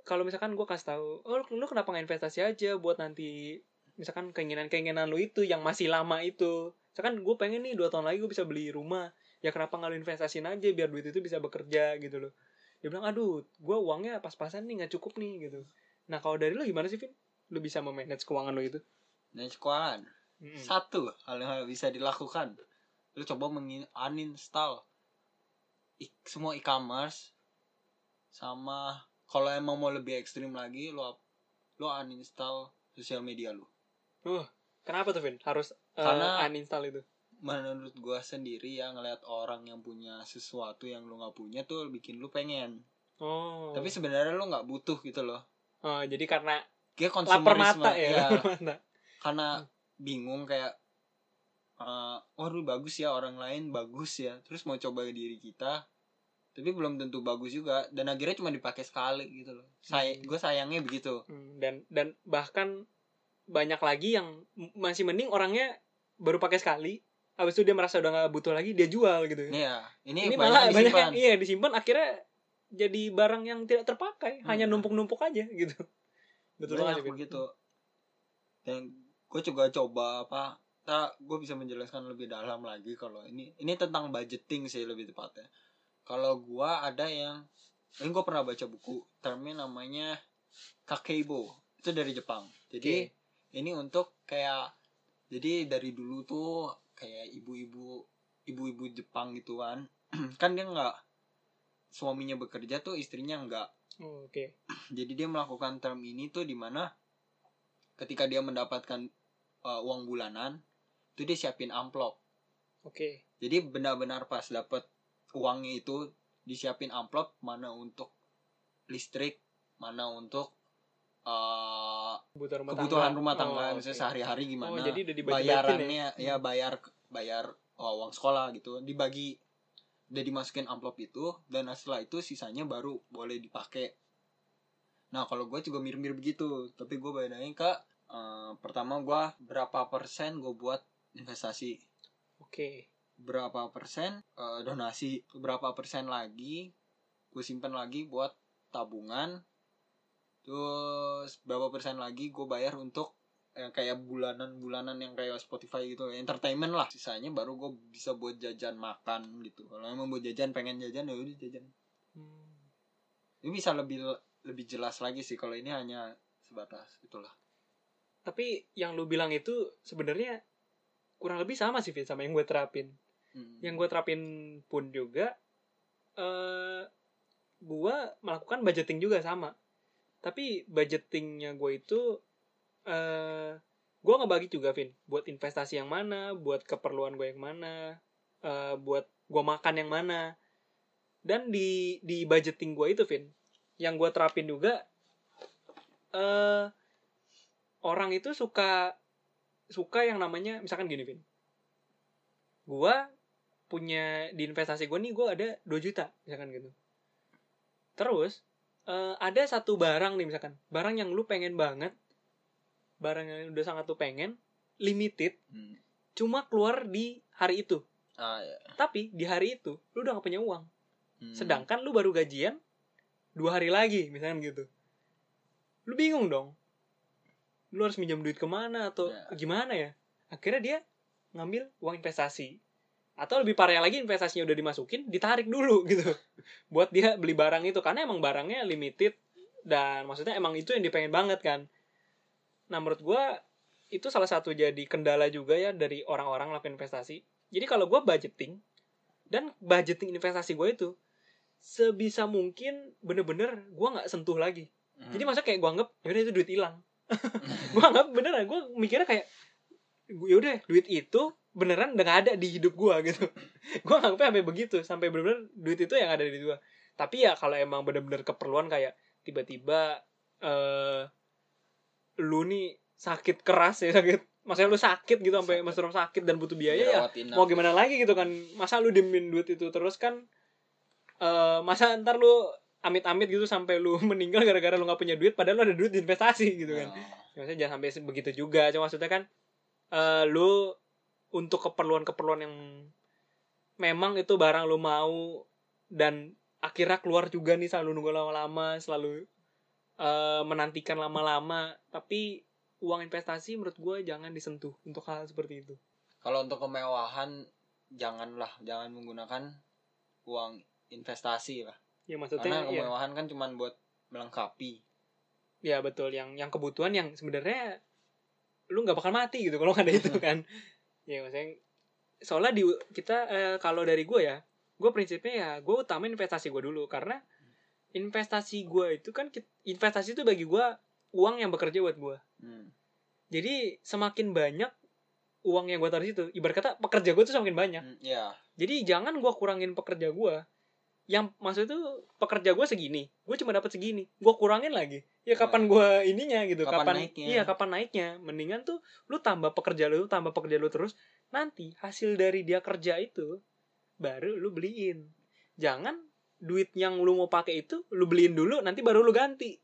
kalau misalkan gua kasih tahu oh lu, lu kenapa nggak investasi aja buat nanti misalkan keinginan keinginan lu itu yang masih lama itu? Misalkan gue pengen nih dua tahun lagi gue bisa beli rumah. Ya kenapa nggak lu investasiin aja biar duit itu bisa bekerja gitu loh. Dia bilang aduh gue uangnya pas-pasan nih nggak cukup nih gitu. Nah kalau dari lu gimana sih Vin lu bisa memanage keuangan lu itu dan sekolahan Mm-mm. satu hal yang bisa dilakukan lu coba mengin uninstall i- semua e-commerce sama kalau emang mau lebih ekstrim lagi lu lu uninstall sosial media lu Kenapa tuh Vin? Harus eh, Karena- uninstall itu. menurut gua sendiri ya ngeliat orang yang punya sesuatu yang lu nggak punya tuh bikin lu pengen Oh. tapi sebenarnya lu nggak butuh gitu loh oh, jadi karena kayak lapar konsumerisme mata ya, ya, lapar mata. karena bingung kayak eh waduh bagus ya orang lain bagus ya terus mau coba diri kita tapi belum tentu bagus juga dan akhirnya cuma dipakai sekali gitu loh saya Hmm. gue sayangnya begitu Hmm, dan dan bahkan banyak lagi yang masih mending orangnya baru pakai sekali, habis itu dia merasa udah nggak butuh lagi, dia jual gitu. ya ini, Ini banyak malah banyak disimpan. yang iya disimpan akhirnya jadi barang yang tidak terpakai, hanya Hmm. numpuk-numpuk aja gitu. Betul banget begitu. Dan gue juga coba apa tak gue bisa menjelaskan lebih dalam lagi kalau ini ini tentang budgeting sih lebih tepatnya. Kalau gue ada yang ini gue pernah baca buku termnya namanya kakeibo. Itu dari Jepang. Jadi ini untuk kayak jadi dari dulu tuh kayak ibu-ibu ibu-ibu Jepang gitu kan. Kan dia nggak suaminya bekerja tuh istrinya nggak Oh, Oke. jadi dia melakukan term ini tuh di mana ketika dia mendapatkan uh, uang bulanan itu dia siapin amplop Oke. jadi benar-benar pas dapat uangnya itu disiapin amplop mana untuk listrik mana untuk uh, Kebutuhan rumah kebutuhan tangga. rumah tangga Oh, misalnya oke. sehari-hari gimana Oh, jadi udah bayarannya ya. ya bayar bayar oh, uang sekolah gitu dibagi udah dimasukin amplop itu dan setelah itu sisanya baru boleh dipakai. Nah kalau gue juga mirip-mirip begitu tapi gue bedain ke eh, pertama gue berapa persen gue buat investasi? Oke. berapa persen eh, donasi? Berapa persen lagi gue simpan lagi buat tabungan? Terus berapa persen lagi gue bayar untuk eh, kayak bulanan-bulanan yang kayak Spotify gitu entertainment lah sisanya baru gue bisa buat jajan makan gitu kalau emang buat jajan pengen jajan ya udah jajan Hmm. ini bisa lebih lebih jelas lagi sih kalau ini hanya sebatas itulah Tapi yang lu bilang itu sebenarnya kurang lebih sama sih Vin sama yang gue terapin. Hmm. yang gue terapin pun juga eh gue melakukan budgeting juga sama tapi budgetingnya gue itu eh gue ngebagi juga Vin. Buat investasi yang mana buat keperluan gue yang mana eh buat gue makan yang mana. Dan di di budgeting gue itu Vin yang gue terapin juga eh orang itu suka suka yang namanya misalkan gini Vin. Gue punya di investasi gue nih gue ada 2 juta misalkan gitu. Terus eh, ada satu barang nih misalkan. Barang yang lu pengen banget barang yang udah sangat lu pengen limited Hmm. cuma keluar di hari itu. Ah ya tapi di hari itu lu udah gak punya uang. Hmm. sedangkan lu baru gajian dua hari lagi misalkan gitu. Lu bingung dong. Lu harus minjam duit ke mana atau Ya. gimana ya? Akhirnya dia ngambil uang investasi. Atau lebih parah lagi investasinya udah dimasukin ditarik dulu gitu. Buat dia beli barang itu. Karena emang barangnya limited dan maksudnya emang itu yang dipengen banget kan nah menurut gue itu salah satu jadi kendala juga ya dari orang-orang lakukan investasi. Jadi kalau gue budgeting dan budgeting investasi gue itu sebisa mungkin bener-bener gue nggak sentuh lagi. Hmm. jadi masa kayak gue anggap yaudah itu duit hilang. Gue anggap beneran gue mikirnya kayak yaudah duit itu beneran udah gak ada di hidup gue gitu. Gue anggapnya sampai begitu sampai bener-bener duit itu yang ada di gue tapi ya kalau emang bener-bener keperluan kayak tiba-tiba eh lu nih sakit keras ya sakit maksudnya lu sakit gitu sampai mas rumah sakit dan butuh biaya ya mau gimana lagi gitu kan? Masa lu diemin duit itu terus kan eh masa ntar lu amit-amit gitu sampai lu meninggal gara-gara lu nggak punya duit padahal lu ada duit di investasi gitu kan? Oh. Ya, maksudnya jangan sampai begitu juga cuma maksudnya kan eh lu untuk keperluan-keperluan yang memang itu barang lu mau dan akhirnya keluar juga nih selalu nunggu lama-lama selalu eh, menantikan lama-lama tapi uang investasi menurut gue jangan disentuh untuk hal seperti itu. Kalau untuk kemewahan janganlah, jangan menggunakan uang investasi lah. ya maksudnya Karena ya, kemewahan kan cuma buat melengkapi. ya betul. Yang yang kebutuhan yang sebenarnya lu nggak bakal mati gitu kalau nggak ada itu kan. Ya maksudnya soalnya di kita eh, kalau dari gue ya gue prinsipnya ya gue utamain investasi gue dulu. Karena investasi gue itu kan investasi itu bagi gue uang yang bekerja buat gue Hmm. jadi semakin banyak uang yang gue taruh di situ ibarat kata pekerja gue tuh semakin banyak. Hmm, Ya. jadi jangan gue kurangin pekerja gue yang maksud itu pekerja gue segini gue cuma dapat segini. Gue kurangin lagi. Ya kapan gue ininya gitu Kapan kapan, naiknya? iya kapan naiknya. Mendingan tuh lu tambah pekerja lu tambah pekerja lu terus nanti hasil dari dia kerja itu baru lu beliin. Jangan duit yang lu mau pakai itu lu beliin dulu nanti baru lu ganti.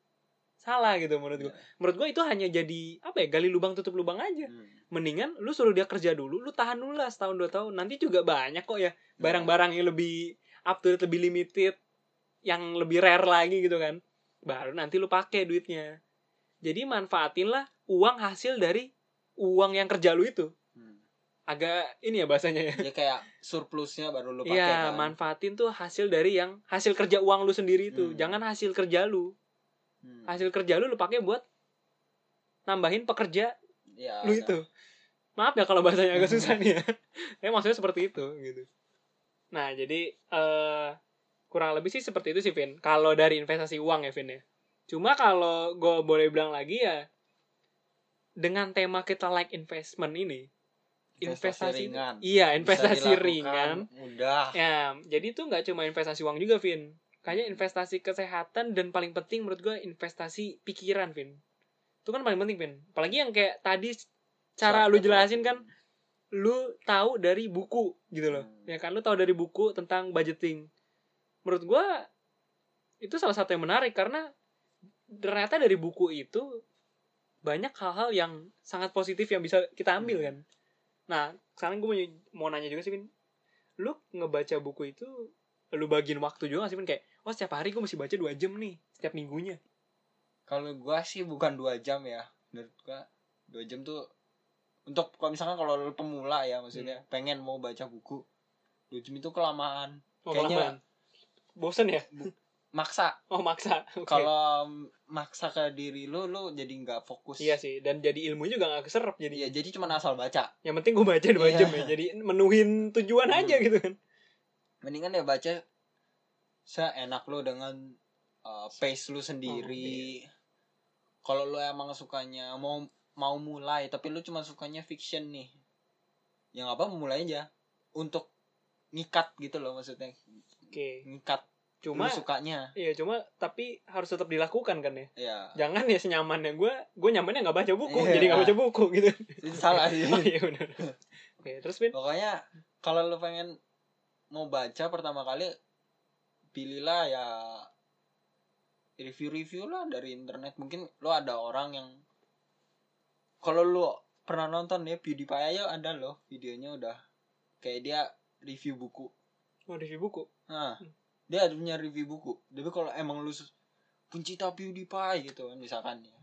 Salah gitu menurut gue menurut gue itu hanya jadi apa ya gali lubang tutup lubang aja. Hmm. mendingan lu suruh dia kerja dulu lu tahan dulu lah setahun dua tahun. Nanti juga banyak kok ya barang-barang yang lebih up to date lebih limited yang lebih rare lagi gitu kan. Baru nanti lu pakai duitnya. Jadi manfaatin lah uang hasil dari uang yang kerja lu itu. Hmm. Agak ini ya bahasanya ya Dia kayak surplusnya baru lu pakai Iya, kan. manfaatin tuh hasil dari yang hasil kerja uang lu sendiri itu. Hmm. Jangan hasil kerja lu. Hmm. Hasil kerja lu lu pakai buat nambahin pekerja Ya, lu ada. itu. Maaf ya kalau bahasanya agak susah nih ya. Tapi maksudnya seperti itu gitu. Nah, jadi eh kurang lebih sih seperti itu sih, Vin. Kalau dari investasi uang ya, Vin ya. Cuma kalau gue boleh bilang lagi ya dengan tema kita like investment ini, investasi, ringan. iya investasi ringan. Mudah. Ya, jadi itu nggak cuma investasi uang juga, Vin. Kayaknya investasi kesehatan dan paling penting menurut gue investasi pikiran, Vin. Itu kan paling penting, Vin. Apalagi yang kayak tadi cara lu jelasin kan lu tahu dari buku gitu loh. Hmm. Ya kan lu tahu dari buku tentang budgeting. Menurut gua itu salah satu yang menarik karena ternyata dari buku itu banyak hal-hal yang sangat positif yang bisa kita ambil Hmm. kan. Nah, sekarang gue mau, mau nanya juga sih, Vin. Lu ngebaca buku itu lu bagiin waktu juga gak sih, Vin? Kayak, oh setiap hari gue mesti baca dua jam nih, setiap minggunya. Kalau gua sih bukan dua jam ya. Menurut gua dua jam tuh untuk kalau misalkan kalau lu pemula ya maksudnya Hmm. pengen mau baca buku dua jam itu kelamaan Oh, Kayaknya- kelamaan. Bosen ya? Maksa Oh, maksa. Oke. kalau maksa ke diri lu lu jadi nggak fokus Iya sih, dan jadi ilmu juga gak keserap jadi. Iya, jadi cuma asal baca Yang penting gue baca dua Iya. jam ya. Jadi menuhin tujuan Hmm. aja gitu kan. mendingan ya baca seenak lu dengan uh, pace lu sendiri kalau lu emang sukanya mau mau mulai tapi lu cuma sukanya fiction nih yang apa mulai aja untuk ngikat gitu loh maksudnya Oke. ngikat Cuma lu sukanya iya cuma tapi harus tetap dilakukan kan ya. ya Jangan ya senyamannya gue, gue nyamannya nggak baca buku, Iya. jadi nggak baca buku gitu. itu salah sih Oh iya benar. Oke, terus Vin? pokoknya kalau lu pengen mau baca pertama kali pilihlah ya review-review lah dari internet mungkin lu ada orang yang kalau lu pernah nonton ya PewDiePie aja ada loh videonya udah kayak dia review buku Mau review buku. nah Hmm. Dia ada punya review buku tapi kalau emang lu pencipta PewDiePie gitu kan misalkan ya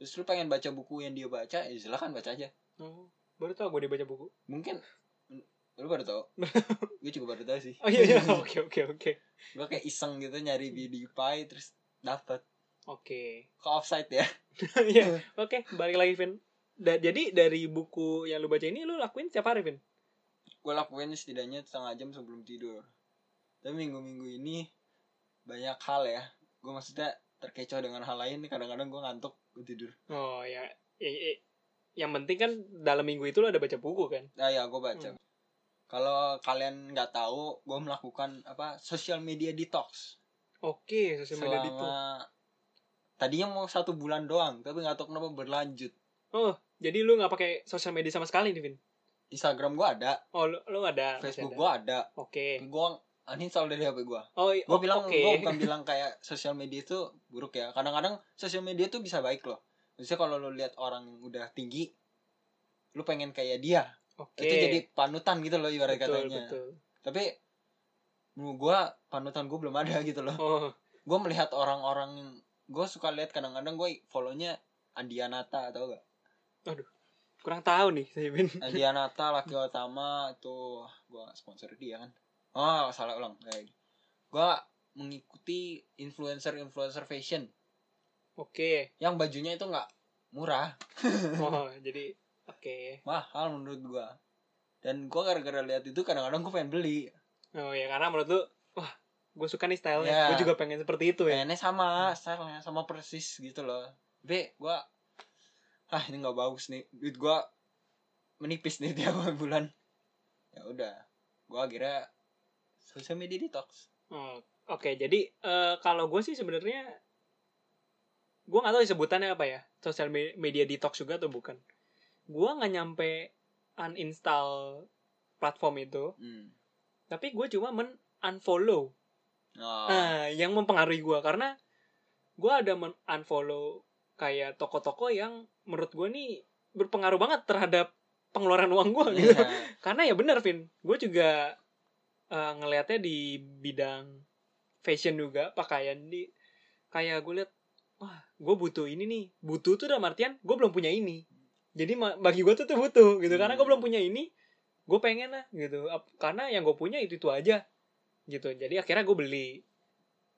terus lu pengen baca buku yang dia baca ya silahkan baca aja Oh, baru tau gue dia baca buku. mungkin lu baru tau gue juga baru tau sih Oh iya iya, oke oke oke. gue kayak iseng gitu nyari PewDiePie terus dapet Oke. ke offside ya Iya. Oke, balik lagi Vin. Da- jadi dari buku yang lu baca ini lu lakuin setiap hari Vin? gue lakuin setidaknya setengah jam sebelum tidur tapi minggu-minggu ini banyak hal ya gue maksudnya terkecoh dengan hal lain kadang-kadang gue ngantuk gue tidur Oh ya, i- i- yang penting kan dalam minggu itu lu ada baca buku kan? nah ya gue baca Hmm. kalau kalian nggak tahu gue melakukan apa social media detox Oke, sosial media itu. selama tadinya mau satu bulan doang tapi nggak tahu kenapa berlanjut Oh, jadi lu nggak pakai sosial media sama sekali nih Vin? Instagram gue ada Oh, lu, lu ada. Facebook gue ada Oke. gue uninstall dari HP gue Oh, gue oh, bilang oke. gue bukan bilang kayak sosial media itu buruk ya. Kadang-kadang sosial media itu bisa baik loh. Maksudnya kalau lo lihat orang udah tinggi lu pengen kayak dia. Oke. itu jadi panutan gitu loh ibarat betul, katanya. betul. tapi menurut gue panutan gue belum ada gitu loh. Oh, gue melihat orang-orang gue suka lihat kadang-kadang gue follownya Andianata atau gak? Kurang tahu nih saya Vin. Andianata laki utama itu gue sponsor dia kan oh salah ulang gue mengikuti influencer-influencer fashion Oke. yang bajunya itu nggak murah Oh, jadi oke. mahal menurut gua dan gua gara-gara lihat itu kadang-kadang gua pengen beli Oh ya karena menurut lu wah, gue suka nih stylenya. Ya. Gue juga pengen seperti itu ya. pengennya sama stylenya sama persis gitu loh B gua ah ini nggak bagus nih duit gua menipis nih tiap bulan ya udah gua akhirnya sosial media detox Oh, Oke, jadi eh, kalau gue sih sebenarnya gue nggak tahu sebutannya apa ya, sosial me- media detox juga atau bukan. Gue nggak nyampe uninstall platform itu, hmm. tapi gue cuma men unfollow. oh, Nah, yang mempengaruhi gue karena gue ada men unfollow kayak toko-toko yang menurut gue nih berpengaruh banget terhadap pengeluaran uang gue gitu. iya. Karena ya bener Vin, gue juga eh, ngelihatnya di bidang fashion juga, pakaian di kayak gue lihat, wah gue butuh ini nih, butuh tuh dalam artian gue belum punya ini. Jadi bagi gue tuh tuh butuh gitu, karena gue Hmm. belum punya ini, gue pengen lah gitu. Karena yang gue punya itu itu aja gitu. Jadi akhirnya gue beli,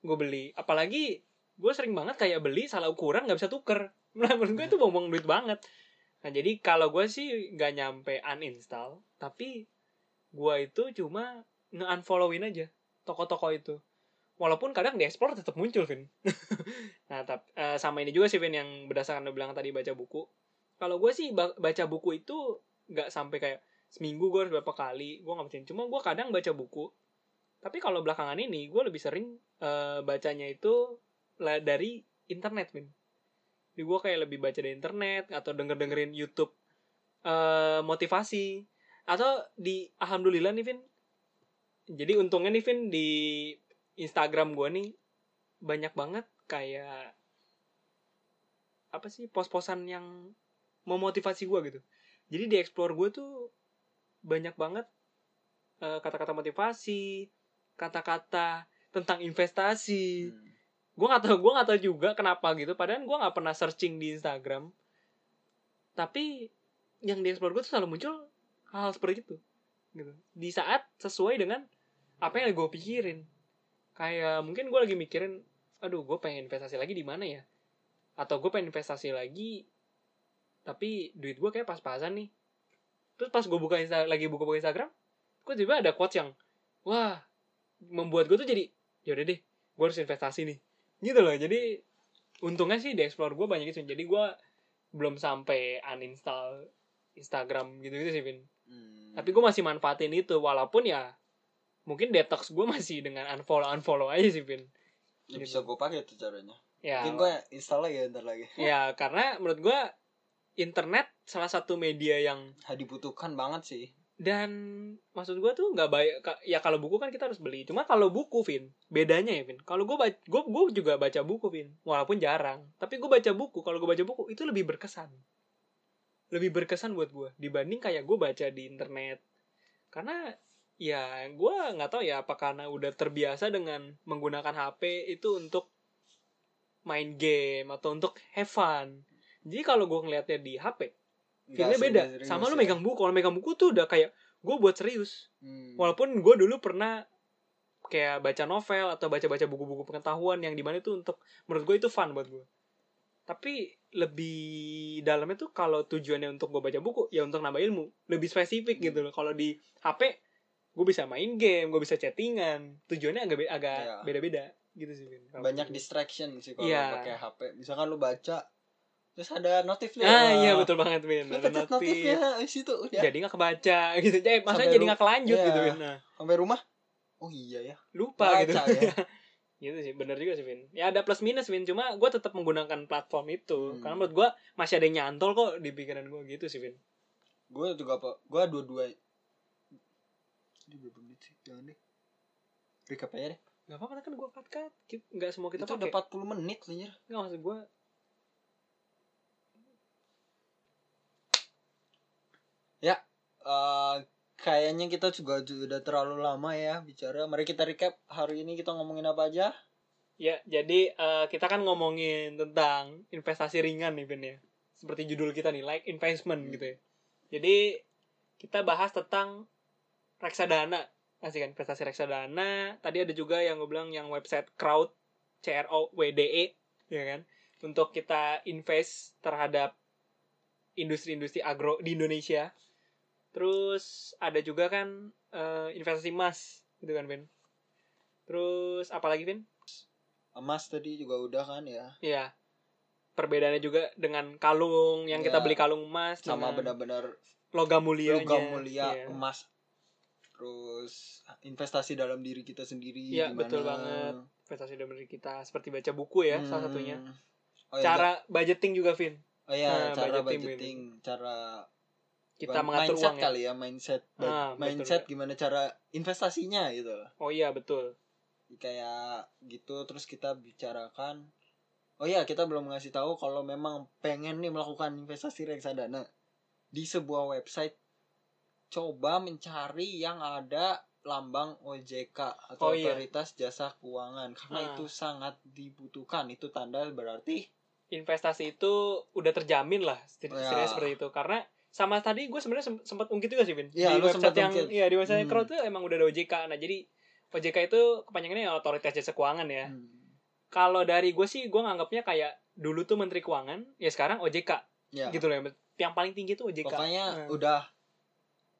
gue beli. Apalagi gue sering banget kayak beli salah ukuran nggak bisa tuker. Nah, menurut gue itu buang-buang duit banget. Nah, jadi kalau gue sih nggak nyampe uninstall, tapi gue itu cuma nge-unfollowin aja toko-toko itu. Walaupun kadang di explore tetap muncul, Vin. nah, tap, eh, sama ini juga sih, Vin, yang berdasarkan lo bilang tadi baca buku. Kalau gue sih ba- baca buku itu nggak sampai kayak seminggu gue harus berapa kali, gue nggak bacain. Cuma gue kadang baca buku. Tapi kalau belakangan ini, gue lebih sering eh, bacanya itu dari internet, Vin. Jadi gue kayak lebih baca dari internet atau denger-dengerin YouTube eh motivasi atau di alhamdulillah nih Vin. Jadi untungnya nih Vin di Instagram gue nih banyak banget kayak apa sih pos-posan yang memotivasi gue gitu. Jadi di explore gue tuh banyak banget eh, kata-kata motivasi, kata-kata tentang investasi, Hmm. gue nggak tahu gue nggak tahu juga kenapa gitu padahal gue nggak pernah searching di Instagram tapi yang di explore gue tuh selalu muncul hal, -hal seperti itu gitu di saat sesuai dengan apa yang gue pikirin? Kayak mungkin gue lagi mikirin aduh gue pengen investasi lagi di mana ya? Atau gue pengen investasi lagi tapi duit gue kayak pas-pasan nih. Terus pas gue buka Insta lagi buka-buka Instagram gue tiba ada quotes yang wah membuat gue tuh jadi yaudah deh gue harus investasi nih. Gitu loh. Jadi untungnya sih di explore gue banyak itu jadi gue belum sampai uninstall Instagram gitu gitu sih Vin. Hmm. tapi gue masih manfaatin itu walaupun ya mungkin detox gue masih dengan unfollow unfollow aja sih Vin. Ya, bisa gue pakai tuh caranya. Ya. Mungkin gue install lagi ya ntar lagi. Ya karena menurut gue internet salah satu media yang ha, dibutuhkan banget sih. Dan maksud gue tuh nggak baik ya kalau buku kan kita harus beli. Cuma kalau buku Vin bedanya ya Vin. Kalau gue baca gue gue juga baca buku Vin walaupun jarang. Tapi gue baca buku kalau gue baca buku itu lebih berkesan. Lebih berkesan buat gue dibanding kayak gue baca di internet. Karena ya gue nggak tahu ya apa karena udah terbiasa dengan menggunakan HP itu untuk main game atau untuk have fun. Jadi kalau gue ngeliatnya di HP feelnya Nggak beda. serius sama lu ya. megang buku kalau megang buku tuh udah kayak gue buat serius. Hmm. walaupun gue dulu pernah kayak baca novel atau baca-baca buku-buku pengetahuan yang di mana itu untuk menurut gue itu fun buat gue tapi lebih dalamnya tuh kalau tujuannya untuk gue baca buku ya untuk nambah ilmu. Lebih spesifik gitu loh. Kalau di HP gue bisa main game gue bisa chattingan tujuannya agak be- agak Iya. beda-beda gitu sih Vin. Banyak gue. distraction sih kalau Iya. pakai HP misalkan lu baca terus ada notif nih ah iya betul banget Vin lu Ada notif. notifnya di situ udah jadi nggak kebaca gitu jadi maksudnya jadi nggak kelanjut iya. gitu Vin nah sampai rumah oh iya ya lupa Baca gitu ya. gitu sih bener juga sih Vin ya ada plus minus Vin cuma gue tetap menggunakan platform itu Hmm. karena menurut gue masih ada yang nyantol kok di pikiran gue gitu sih Vin gue juga apa gue dua-dua ini berapa menit sih jangan deh. Recap aja deh. Nggak apa-apa kan gue cut cut nggak semua kita itu udah pakai. 40 menit anjir. Nggak maksud gue Eh, kayaknya kita juga sudah terlalu lama ya bicara. Mari kita recap hari ini kita ngomongin apa aja. Ya jadi eh, kita kan ngomongin tentang investasi ringan nih Vin ya. Seperti judul kita nih like investment Hmm. gitu ya. Jadi kita bahas tentang reksadana. Asik kan? Investasi reksadana. Tadi ada juga yang gue bilang yang website crowd c r o w d e ya kan? Untuk kita invest terhadap industri-industri agro di Indonesia. Terus ada juga kan eh, investasi emas gitu kan Vin? Terus apalagi Vin? Emas tadi juga udah kan ya? Iya. Perbedaannya juga dengan kalung. Yang kita Iya. beli kalung emas sama benar-benar logam mulia logam mulia Iya. emas terus investasi dalam diri kita sendiri Iya, gimana. betul banget. Investasi dalam diri kita seperti baca buku ya salah Hmm. satunya. oh, iya, Cara budgeting juga, Vin. oh iya Nah, cara budgeting, budgeting, cara Kita mengatur mindset uang ya. kali ya mindset Ah, betul, mindset gimana cara investasinya gitu Oh iya, betul. kayak gitu terus kita bicarakan oh iya kita belum ngasih tahu kalau memang pengen nih melakukan investasi reksadana di sebuah website coba mencari yang ada lambang OJK atau Oh, iya. otoritas jasa keuangan karena Ah. itu sangat dibutuhkan itu tanda berarti Investasi itu udah terjamin lah Ya. setidaknya setidaknya seperti itu karena sama tadi gue sebenarnya sem- sempat ungkit juga sih Vin Iya, di website sempat yang ungkit. iya di website Hmm. crowd tuh emang udah ada OJK nah jadi OJK itu kepanjangannya otoritas jasa keuangan ya hmm, kalau dari gue sih gue nganggapnya kayak dulu tuh menteri keuangan ya sekarang OJK ya gitu loh yang, yang paling tinggi tuh OJK pokoknya Hmm. udah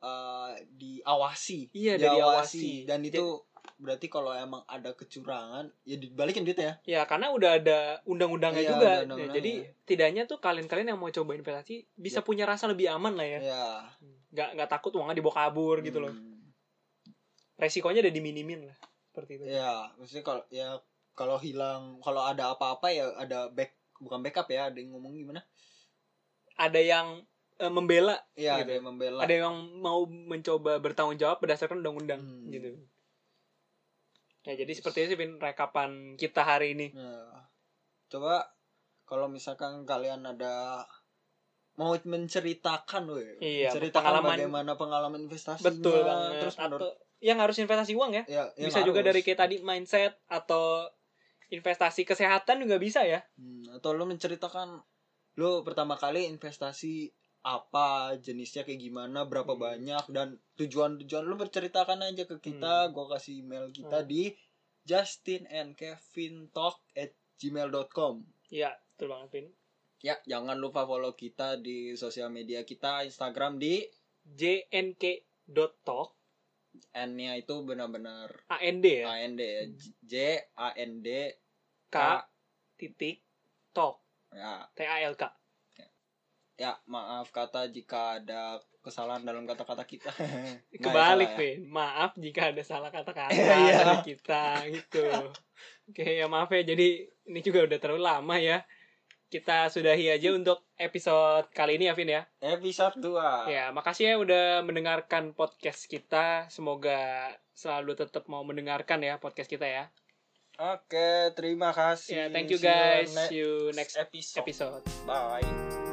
eh, diawasi. Iya, udah diawasi. dan itu berarti kalau emang ada kecurangan ya dibalikin duitnya. Ya karena udah ada undang-undangnya Iya, juga. Ada Ya, undang-undangnya. jadi tidaknya tuh kalian-kalian yang mau coba investasi bisa Ya. punya rasa lebih aman lah ya. Ya nggak nggak takut uangnya dibawa kabur gitu loh. Hmm. resikonya udah diminimin lah seperti itu. Ya maksudnya kalau ya kalau hilang kalau ada apa-apa ya ada back bukan backup ya ada yang ngomong gimana? Ada yang eh, membela ya Gitu. ada yang membela. Ada yang mau mencoba bertanggung jawab berdasarkan undang-undang Hmm. gitu. Ya jadi seperti itu sih rekapan kita hari ini. Nah, coba kalau misalkan kalian ada mau menceritakan weh Iya, menceritakan pengalaman- bagaimana pengalaman investasi betul banget. terus menurut atau yang harus investasi uang ya. Ya, bisa juga harus. dari kayak tadi mindset atau investasi kesehatan juga bisa ya. Hmm, atau lu menceritakan lu pertama kali investasi apa jenisnya kayak gimana berapa Hmm. banyak dan tujuan-tujuan lu berceritakan aja ke kita Hmm. gua kasih email kita Hmm. di Justin and Kevin Talk at gmail.com Iya, betul banget, Vin. ya jangan lupa follow kita di sosial media kita Instagram di jnk.talk, N-nya itu benar-benar AND ya, AND ya J A N D K titik talk, ya T A L K. ya maaf kata jika ada kesalahan dalam kata-kata kita Kebalik, ya. Vin. Maaf jika ada salah kata-kata Iya. dari kita gitu. Oke, ya maaf ya. Jadi ini juga udah terlalu lama ya. Kita sudahi aja untuk episode kali ini ya, Vin ya. episode 2 Ya, makasih ya udah mendengarkan podcast kita. Semoga selalu tetap mau mendengarkan ya podcast kita ya. Oke, terima kasih. Ya, thank you See you guys. ne- See you next episode. episode. Bye.